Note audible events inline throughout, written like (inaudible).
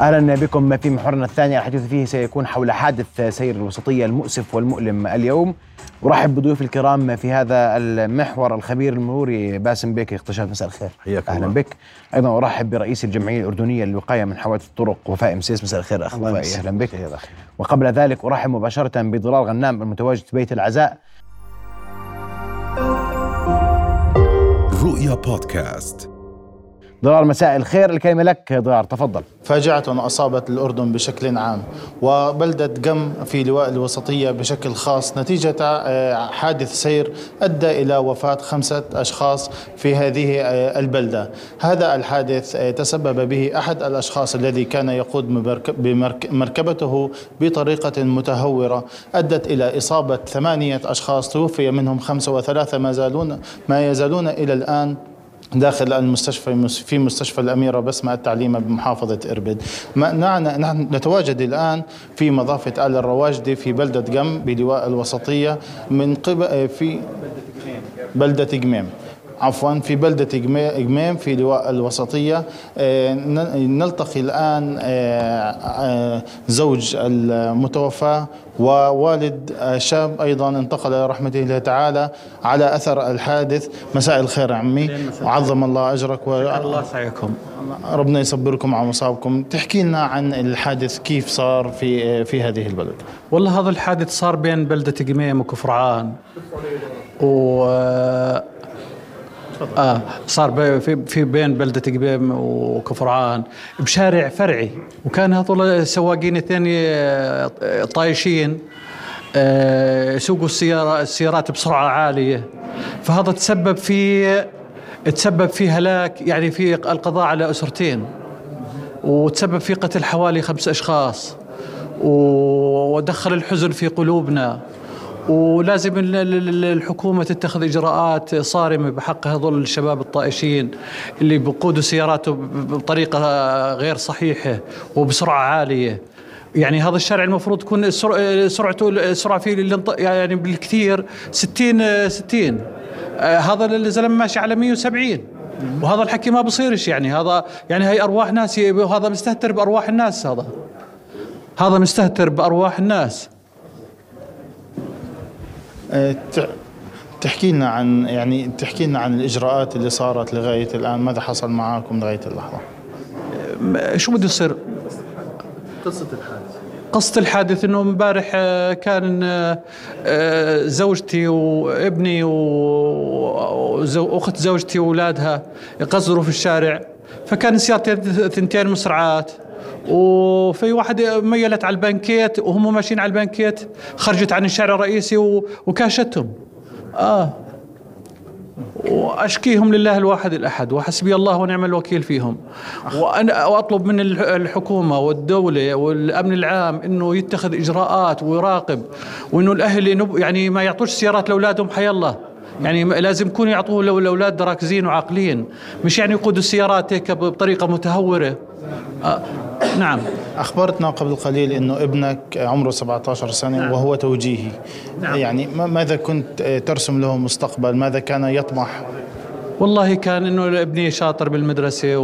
أهلا بكم في محورنا الثاني. الحديث فيه سيكون حول حادث سير الوسطية المؤسف والمؤلم اليوم. أرحب بضيوف الكرام في هذا المحور الخبير المروري باسم بيك اختشاف مساء الخير. حياك أهلا الله. بك. أيضا أرحب برئيس الجمعية الأردنية للوقاية من حوادث الطرق وفاء مسيس مساء الخير اخ وفاء أهلا بك. وقبل ذلك أرحب مباشرة بضلال غنام المتواجد في بيت العزاء. رؤيا بودكاست. ضرار مساء الخير الكلمة لك ضرار تفضل. فاجعة أصابت الأردن بشكل عام وبلدة قم في لواء الوسطية بشكل خاص. نتيجة آه، حادث سير أدى إلى وفاة خمسة أشخاص في هذه آه، البلدة. هذا الحادث آه، تسبب به أحد الأشخاص الذي كان يقود بمرك- بمرك- مركبته بطريقة متهورة. أدت إلى إصابة ثمانية أشخاص توفي منهم خمسة وثلاثة ما زالون ما يزالون إلى الآن داخل المستشفى في مستشفى الأميرة بسمة التعليمة بمحافظة إربد. نعن- نحن نتواجد الآن في مضافة آل الرواجدي في بلدة قم بلواء الوسطية من قبل في بلدة قميم عفوا في بلدة قميم في لواء الوسطية. آه، نلتقي الآن آه، آه، زوج المتوفى ووالد شاب أيضا انتقل رحمته الله تعالى على أثر الحادث. مساء الخير عمي. وعظم الله أجرك و... الله سعيكم. ربنا يصبركم على مصابكم. تحكي لنا عن الحادث كيف صار في في هذه البلد؟ والله هذا الحادث صار بين بلدة قميم وكفرعان و آه صار في في بين بلدة قميم وكفرعان بشارع فرعي وكان هذول سواقين اثنين آه، طايشين آه، يسوقوا السيارة السيارات بسرعة عالية. فهذا تسبب في تسبب في هلاك يعني في القضاء على أسرتين وتسبب في قتل حوالي خمس أشخاص ودخل الحزن في قلوبنا. ولازم ال- ال- ال- الحكومة تتخذ إجراءات صارمة بحق هذول الشباب الطائشين اللي بقودوا سياراته بطريقة غير صحيحة وبسرعة عالية. يعني هذا الشارع المفروض تكون سرعته السرعة فيه يعني بالكثير 60 60 آه، هذا الزلمه ماشي على 170 وهذا الحكي ما بصيرش يعني. هذا يعني هي أرواح ناس وهذا مستهتر بأرواح الناس هذا. هذا مستهتر بأرواح الناس. تحكي لنا عن يعني تحكي لنا عن الإجراءات اللي صارت لغاية الآن. ماذا حصل معاكم لغاية اللحظة؟ م- شو بده يصير؟ قصة الحادث. قصة الحادث إنه امبارح آه، كان آه، آه، زوجتي وابني وأخت زوجتي وأولادها يقصروا في الشارع. فكان سيارتين ثنتين مسرعات وفي واحد ميلت على البنكيت وهم ماشيين على البنكيت خرجت عن الشارع الرئيسي وكاشتهم. آه. وأشكيهم لله الواحد الأحد وحسبي الله ونعم الوكيل فيهم. وأنا واطلب من الح- الحكومة والدولة والأمن العام إنه يتخذ إجراءات ويراقب وإنه الأهل يعني ما يعطوش سيارات لأولادهم حي الله. يعني لازم يكونوا يعطوه لو- الاولاد راكزين وعاقلين. مش يعني يقودوا السيارات هيك بطريقة متهورة. آه. نعم. أخبرتنا قبل قليل أنه ابنك عمره 17 سنة نعم. وهو توجيهي. نعم. يعني ما- ماذا كنت ترسم له مستقبل؟ ماذا كان يطمح؟ والله كان إنه ابني شاطر بالمدرسة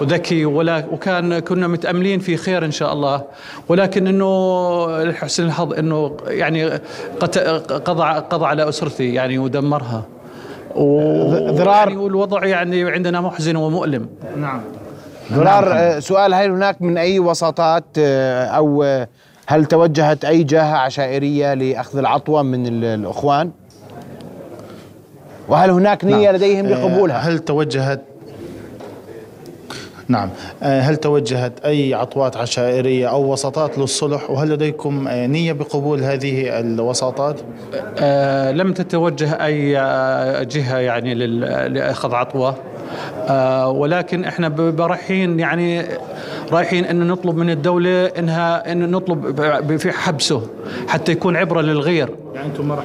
وذكي ولا وكان كنا متأملين في خير إن شاء الله. ولكن إنه لحسن الحظ إنه يعني قت- قضى قضى على أسرتي يعني ودمرها. و- ضرار- يعني والوضع يعني عندنا محزن ومؤلم. نعم. ضرار آه، سؤال هل هناك من أي وساطات آه، أو آه، هل توجهت أي جهة عشائرية لأخذ العطوة من ال- الإخوان؟ وهل هناك نية نعم. لديهم لقبولها؟ هل توجهت نعم. آه، هل توجهت أي عطوات عشائرية أو وساطات للصلح؟ وهل لديكم آه، نية بقبول هذه الوساطات؟ آه لم تتوجه أي آه، جهة يعني عطوة. آه ولكن إحنا رايحين يعني رايحين إن نطلب من الدولة إنها إن نطلب في حبسه حتى يكون عبرة للغير. يعني أنتم ما راح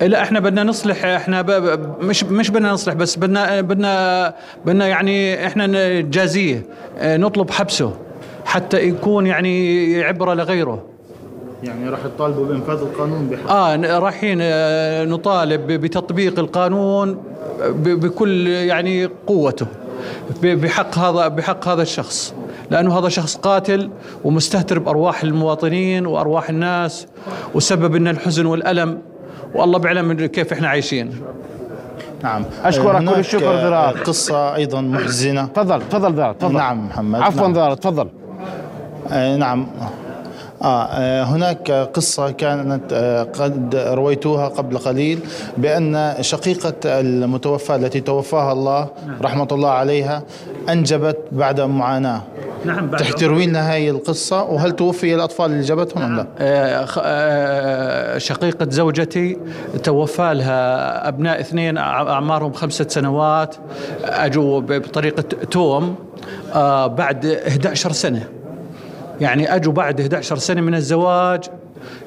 لا إحنا بدنا نصلح إحنا ب... مش مش بدنا نصلح بس بدنا بدنا بدنا يعني إحنا نجازيه آه، نطلب حبسه حتى يكون يعني عبرة لغيره. يعني راح تطالبوا بإنفاذ القانون بحق. آه رايحين آه، نطالب بتطبيق القانون بكل يعني قوته بحق هذا بحق هذا الشخص. لأنه هذا شخص قاتل ومستهتر بأرواح المواطنين وأرواح الناس وسبب لنا الحزن والألم والله بيعلم كيف إحنا عايشين. نعم. أشكرك كل هناك الشكر ذرار. قصة أيضا محزنة. تفضل تفضل ذرار تفضل. نعم محمد. عفوا نعم. ذرار تفضل. آه، نعم. آه آه، هناك قصة كانت آه، قد رويتوها قبل قليل بأن شقيقة المتوفى التي توفاها الله رحمة الله عليها أنجبت بعد معاناة. نعم تحتروي لنا هاي القصة؟ وهل توفي الأطفال اللي جابتهم أم لا؟ آه، خ- آه، شقيقة زوجتي توفى لها أبناء اثنين أع- أعمارهم خمسة سنوات أجوا بطريقة توم آه، بعد 11 سنة. يعني أجوا بعد 11 سنة من الزواج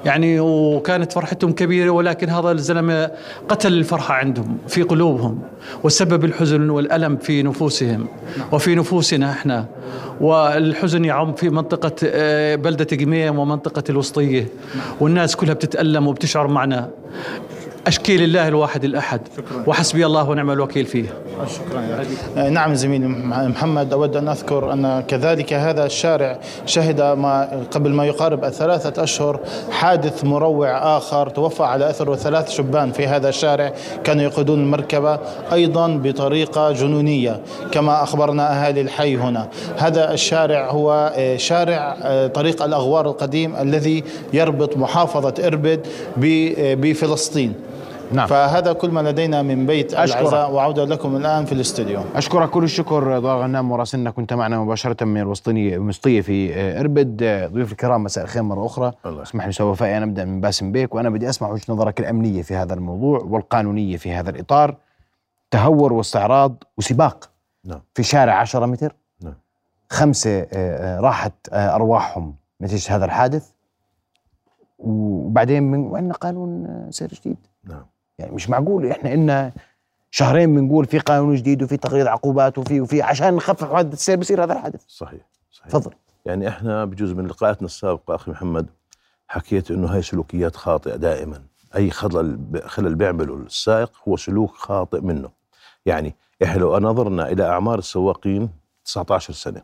يعني وكانت فرحتهم كبيرة ولكن هذا الزلمة قتل الفرحة عندهم في قلوبهم وسبب الحزن والألم في نفوسهم وفي نفوسنا إحنا. والحزن يعم في منطقة آه، بلدة قميم ومنطقة الوسطية والناس كلها بتتألم وبتشعر معنا. أشكي لله الواحد الأحد. وحسبي الله ونعم الوكيل فيه. آه، نعم زميلي مح- محمد أود أن أذكر أن كذلك هذا الشارع شهد ما قبل ما يقارب ثلاثة أشهر حادث مروع آخر توفى على أثره ثلاث شبان في هذا الشارع كانوا يقودون المركبة أيضا بطريقة جنونية كما أخبرنا أهالي الحي هنا. هذا الشارع هو آه، شارع آه، طريق الأغوار القديم الذي يربط محافظة إربد آه، بفلسطين. نعم. فهذا كل ما لدينا من بيت أشكرك. العزاء وعودة لكم الآن في الاستوديو. أشكرك. كل الشكر ضوء غنام مراسلنا كنت معنا مباشرة من الوسطينيه المسطية في آه، إربد. آه، ضيوف الكرام مساء الخير مرة أخرى. الله. اسمح لي وفاء أنا ابدا من باسم بيك. وأنا بدي أسمع وجهه نظرك الأمنية في هذا الموضوع والقانونية في هذا الإطار. تهور واستعراض وسباق نعم. في شارع 10 متر. نعم. خمسة آه، راحت أرواحهم نتيجة هذا الحادث. وبعدين من وعندنا قانون سير جديد؟ نعم. يعني مش معقول. إحنا إلنا شهرين بنقول في قانون جديد وفي تقرير عقوبات وفي وفي عشان نخفف حادث السير بصير هذا الحادث. صحيح صحيح. تفضل. يعني إحنا بجزء من لقاءاتنا السابقة أخي محمد حكيت إنه هاي سلوكيات خاطئة دائما. أي خلل خلل بيعمله السائق هو سلوك خاطئ منه. يعني إحنا لو نظرنا إلى أعمار السواقين 19 سنة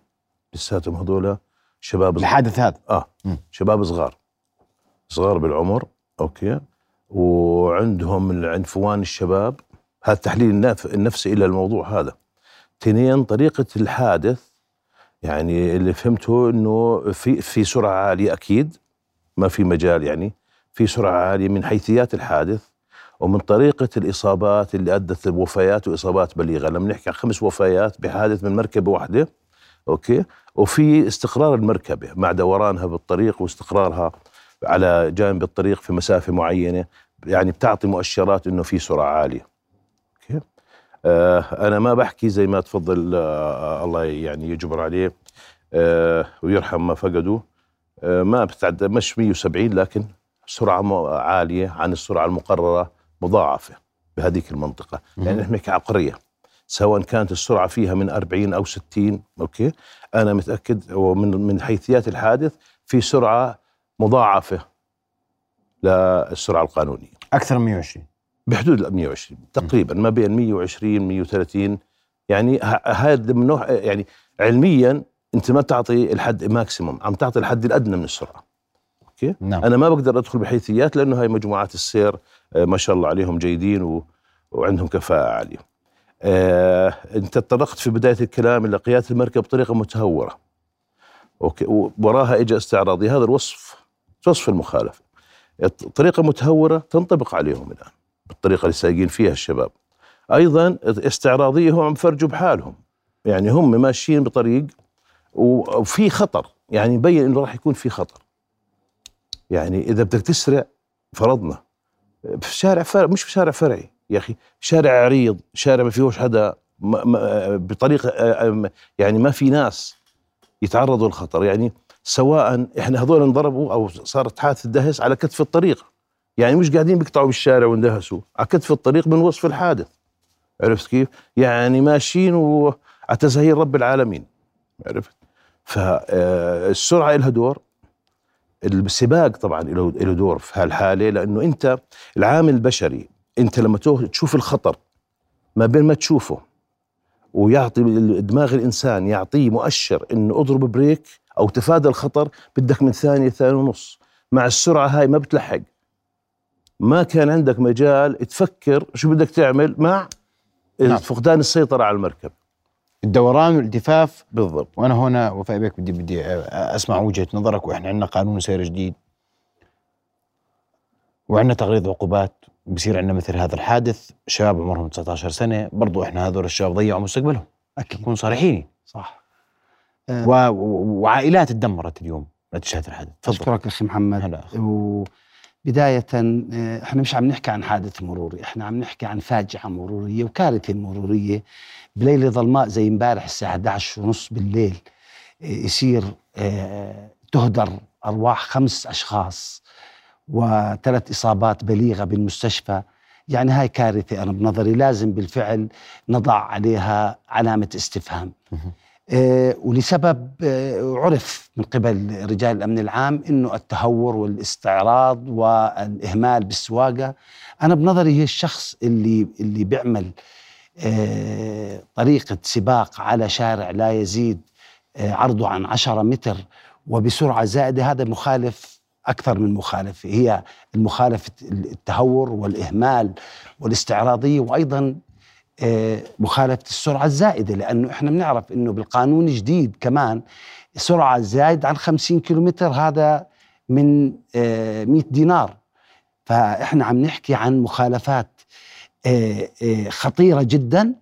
لساتهم هذول شباب. الحادث هذا. آه مم. شباب صغار. صغار بالعمر okay. وعندهم العنفوان الشباب هذا تحليل النف- النفسي إلى الموضوع هذا. اثنين طريقة الحادث يعني اللي فهمته إنه في في سرعة عالية أكيد ما في مجال يعني في سرعة عالية من حيثيات الحادث ومن طريقة الإصابات اللي أدت لوفيات وإصابات بليغة. لما نحكي عن خمس وفيات بحادث من مركبة واحدة okay؟ وفي استقرار المركبة مع دورانها بالطريق واستقرارها على جانب الطريق في مسافة معينة يعني بتعطي مؤشرات إنه في سرعة عالية. أوكي؟ آه أنا ما بحكي زي ما تفضل آه الله يعني يجبر عليه آه ويرحم ما فقدوا آه ما بتتعدى مش 170 لكن سرعة عالية عن السرعة المقررة مضاعفة بهذيك المنطقة. يعني نحن نحكي عبقريه سواء كانت السرعة فيها من 40 أو 60 okay؟ أنا متأكد ومن من حيثيات الحادث في سرعة مضاعفة للسرعة القانونية. أكثر من 120 بحدود ال 120 تقريبا ما بين 120 130 يعني هذا من نوع يعني علميا أنت ما تعطي الحد maximum عم تعطي الحد الأدنى من السرعة. okay؟ نعم. أنا ما بقدر أدخل بحيثيات لأنه هاي مجموعات السير آه، ما شاء الله عليهم جيدين و... وعندهم كفاءة عالية. آه، أنت تطرقت في بداية الكلام إلى قيادة المركب بطريقة متهورة. أوكي؟ وراها اجى استعراضي. هذا الوصف وصف المخالفة. طريقة متهورة تنطبق عليهم الآن بالطريقة اللي سايقين فيها الشباب. أيضا استعراضيه هم عم فرجوا بحالهم يعني هم ماشيين بطريق وفي خطر يعني يبين إنه راح يكون في خطر. يعني إذا بدك تسرع فرضنا في شارع فرع مش في شارع فرعي يا أخي شارع عريض شارع ما فيهوش حدا بطريقة يعني ما في ناس يتعرضوا للخطر. يعني سواء إحنا هذول انضربوا أو صارت حادثه دهس على كتف الطريق. يعني مش قاعدين بيقطعوا بالشارع واندهسوا على كتف الطريق من وصف الحادث. عرفت كيف؟ يعني ماشيين وعلى رب العالمين. عرفت؟ فالسرعه لها دور. السباق طبعا له له دور في هالحالة لأنه أنت العامل البشري أنت لما تشوف الخطر ما بين ما تشوفه ويعطي دماغ الإنسان يعطيه مؤشر إنه اضرب بريك أو تفادى الخطر بدك من ثانية ثانية ونص. مع السرعة هاي ما بتلحق. ما كان عندك مجال تفكر شو بدك تعمل مع نعم. فقدان السيطرة على المركب. الدوران والالتفاف. بالضبط. وأنا هنا وفاء بيك بدي بدي أسمع وجهة نظرك وإحنا عندنا قانون سير جديد. وعندنا تغليظ عقوبات. بصير عندنا مثل هذا الحادث. شباب عمرهم 19 سنة. برضو إحنا هذول الشباب ضيعوا مستقبلهم. أكيد. نكون صريحين صح. و... و- وعائلات تدمرت اليوم نتيجه هذا الحادث. تفضل. أشكرك أخي محمد. هلا أخي. وبداية آه، إحنا مش عم نحكي عن حادث مروري، إحنا عم نحكي عن فاجعة مرورية وكارثة مرورية بليلة ظلماء زي امبارح الساعة 11 ونص بالليل آه، يصير آه، تهدر أرواح خمس أشخاص وثلاث إصابات بليغة بالمستشفى. يعني هاي كارثة أنا بنظري لازم بالفعل نضع عليها علامة استفهام. آه، ولسبب آه، عرف من قبل رجال الأمن العام إنه التهور والاستعراض والإهمال بالسواقة. أنا بنظري هي الشخص اللي اللي بيعمل آه، طريقة سباق على شارع لا يزيد عرضه عن 10 متر وبسرعة زائدة هذا مخالف أكثر من مخالفه هي المخالفة التهور والإهمال والاستعراضية وأيضا آه، مخالفة السرعة الزائدة لأنه إحنا بنعرف أنه بالقانون الجديد كمان سرعة زايد عن 50 كيلومتر هذا من آه، 100 دينار. فإحنا عم نحكي عن مخالفات آه، آه، خطيرة جدا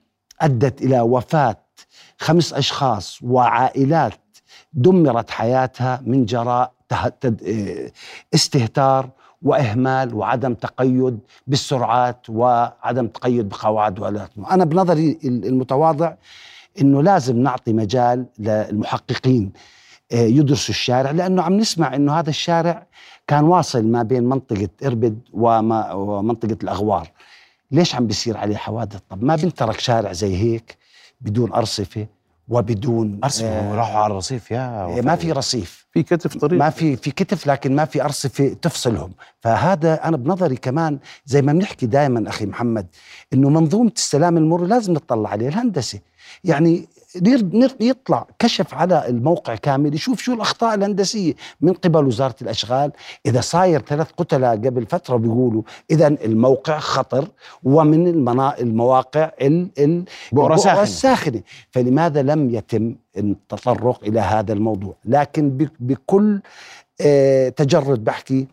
أدت إلى وفاة خمس أشخاص وعائلات دمرت حياتها من جراء آه، استهتار وإهمال وعدم تقيد بالسرعات وعدم تقيد بقواعد وألات. أنا بنظري المتواضع إنه لازم نعطي مجال للمحققين آه، يدرسوا الشارع لأنه عم نسمع إنه هذا الشارع كان واصل ما بين منطقة إربد ومنطقة الأغوار. ليش عم بيصير عليه حوادث؟ طب ما بنترك شارع زي هيك بدون أرصفة وبدون ارسم آه، راحوا على الرصيف يا آه، وفاء. ما. في رصيف. في كتف طريق. ما في في كتف لكن ما في أرصفة تفصلهم. فهذا أنا بنظري كمان زي ما بنحكي دائما أخي محمد إنه منظومة السلام المروري لازم نطلع عليه الهندسة. يعني يطلع كشف على الموقع كامل يشوف شو الأخطاء الهندسية. من قبل وزارة الأشغال إذا صاير ثلاث قتلى قبل فترة بيقولوا اذا الموقع خطر ومن المنا... المواقع ال... ال... بؤرة ساخنة. الساخنه فلماذا لم يتم التطرق إلى هذا الموضوع؟ لكن ب... بكل آه تجرد بحكي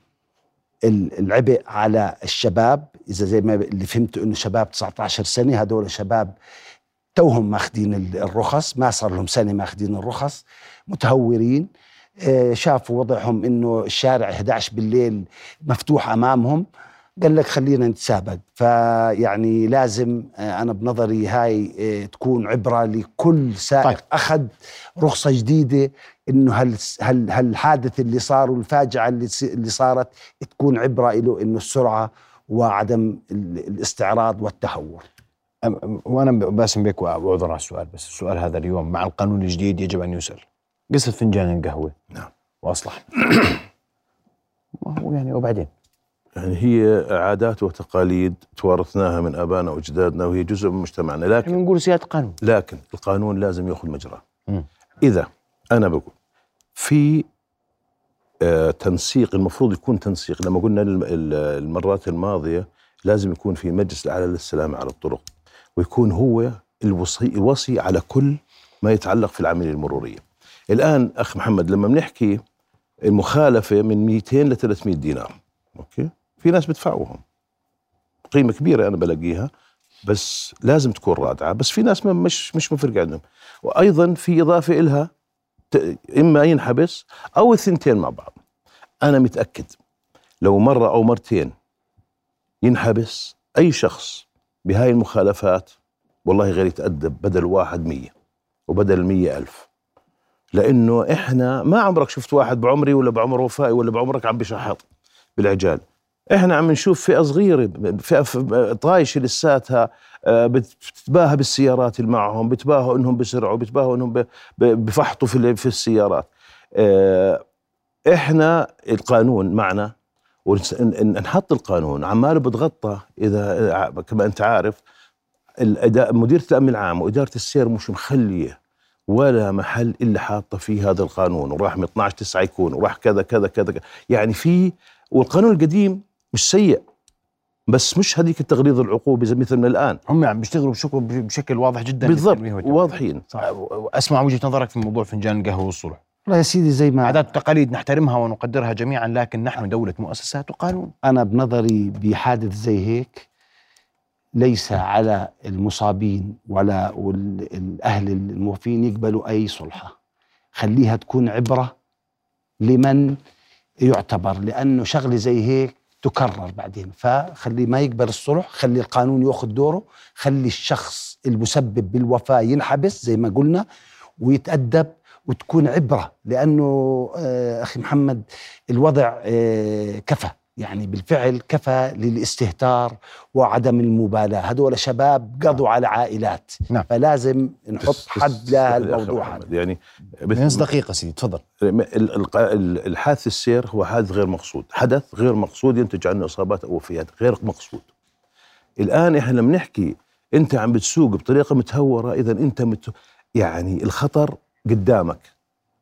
ال- العبء على الشباب. إذا زي ما اللي فهمته إنه شباب 19 سنة هذول شباب توهم ماخذين ال- الرخص ما صار لهم سنة ماخذين الرخص متهورين. آه، شافوا وضعهم إنه الشارع 11 بالليل مفتوح أمامهم. قال لك خلينا نتسابق. فيعني لازم آه، أنا بنظري هاي آه، تكون عبرة لكل سائق طيب. أخذ رخصة جديدة إنه هال هال هالحادث اللي صار والفاجعة اللي اللي صارت تكون عبرة له إنه السرعة وعدم ال- الاستعراض والتهور. وأنا باسم بك وأعذر على السؤال بس السؤال هذا اليوم مع القانون الجديد يجب أن يسأل. قصة فنجان القهوه نعم. واصلحنا (coughs) ما هو يعني وبعدين؟ يعني هي عادات وتقاليد توارثناها من ابائنا وأجدادنا وهي جزء من مجتمعنا لكن إحنا بنقول سياده قانون. لكن القانون لازم يأخذ مجراه. إذا أنا بقول في آه تنسيق المفروض يكون تنسيق. لما قلنا الم- ال- المرات الماضية لازم يكون في مجلس الأعلى للسلامه على الطرق. ويكون هو الوصي الوصي على كل ما يتعلق في العملية المرورية. الآن أخ محمد لما بنحكي المخالفة من 200 ل 300 دينار أوكي؟ في ناس بدفعوهم قيمة كبيرة أنا بلاقيها بس لازم تكون رادعة بس في ناس مش مش مفرق عندهم وأيضا في إضافة إلها إما ينحبس أو الثنتين مع بعض أنا متأكد لو مرة أو مرتين ينحبس أي شخص بهاي المخالفات والله غير يتأدب بدل واحد مية وبدل مية ألف. لأنه إحنا ما عمرك شفت واحد بعمري ولا بعمر وفائي ولا بعمرك عم بشحط بالعجال. إحنا عم نشوف فئة صغيرة فئة ف- طايشة لساتها آه، بت- بتتباهى بالسيارات اللي معهم بتباهوا إنهم بسرعوا بتباهوا إنهم بفحطوا في في السيارات. آه، إحنا القانون معنا ونحط القانون عماله بتغطى اذا كما أنت عارف الأداء مديريه الأمن العام وإدارة السير مش مخلية ولا محل إلا حاطة فيه هذا القانون وراح من 12 9 يكون وراح كذا كذا كذا. يعني في والقانون القديم مش سيء بس مش هذيك التغليظ العقوبه زي مثل ما الآن هم عم بيشتغلوا بشكل واضح جدا بالضبط. واضحين صح. أسمع وجهة نظرك في موضوع فنجان القهوة والصلح والله يا سيدي زي ما عادات وتقاليد نحترمها ونقدرها جميعا لكن نحن دولة مؤسسات وقانون. أنا بنظري بحادث زي هيك ليس على المصابين ولا والأهل الموفين يقبلوا أي صلحة. خليها تكون عبرة لمن يعتبر لأنه شغلة زي هيك تكرر بعدين. فخلي ما يقبل الصلح خلي القانون يأخذ دوره خلي الشخص المسبب بالوفاة ينحبس زي ما قلنا ويتأدب وتكون عبرة لأنه آه، أخي محمد الوضع آه، كفى. يعني بالفعل كفى للاستهتار وعدم المبالاة. هذول شباب قضوا على عائلات. نعم. فلازم نحط بس- حد بس- للموضوع هذا. يعني نص دقيقة سيدي تفضل. ال- ال- ال- الحادث السير هو حادث غير مقصود. حدث غير مقصود ينتج عنه إصابات أو وفيات غير مقصود. الآن إحنا لما نحكي أنت عم بتسوق بطريقة متهورة إذا أنت مت يعني الخطر قدامك.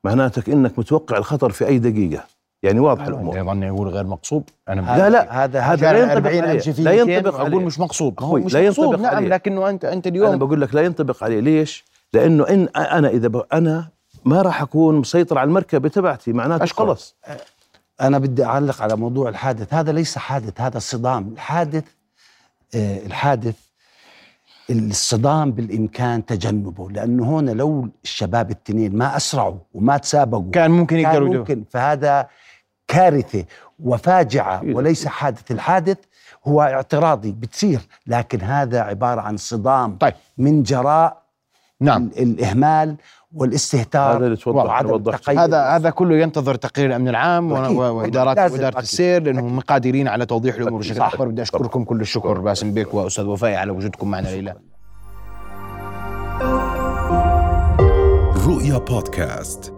معناتك إنك متوقع الخطر في أي دقيقة. يعني واضحه الأمور. يظن يقول غير مقصود. أنا لا لا هذا هذا لا ينطبق عليه. لا 200 ينطبق أقول عليه. مش مقصود. أخوي، مش لا مقصود. ينطبق نعم عليه. لكنه انت أنت أنا اليوم بقول لك لا ينطبق عليه. ليش؟ لأنه إن أنا إذا ب... أنا ما راح أكون مسيطر على المركبة تبعتي. معناته. خلص أنا بدي أعلق على موضوع الحادث. هذا ليس حادث هذا صدام. الحادث آه الحادث الصدام بالإمكان تجنبه لأنه هون لو الشباب التنين ما أسرعوا وما تسابقوا كان ممكن كان يقدروا يدوروا. ممكن فهذا كارثة وفاجعة وليس حادث الحادث هو اعتراضي بتصير لكن هذا عبارة عن صدام طيب. من جراء نعم. ال- الإهمال والاستهتار هذا اللي توضح- وعدم هذا هذا كله ينتظر تقرير الأمن العام وادارات. وإدارة أكيد. السير لأنهم قادرين على توضيح الأمور بشكل. أكبر. بدي أشكركم كل الشكر باسم بيك وأستاذ وفائي على وجودكم معنا ليلى رؤيا بودكاست.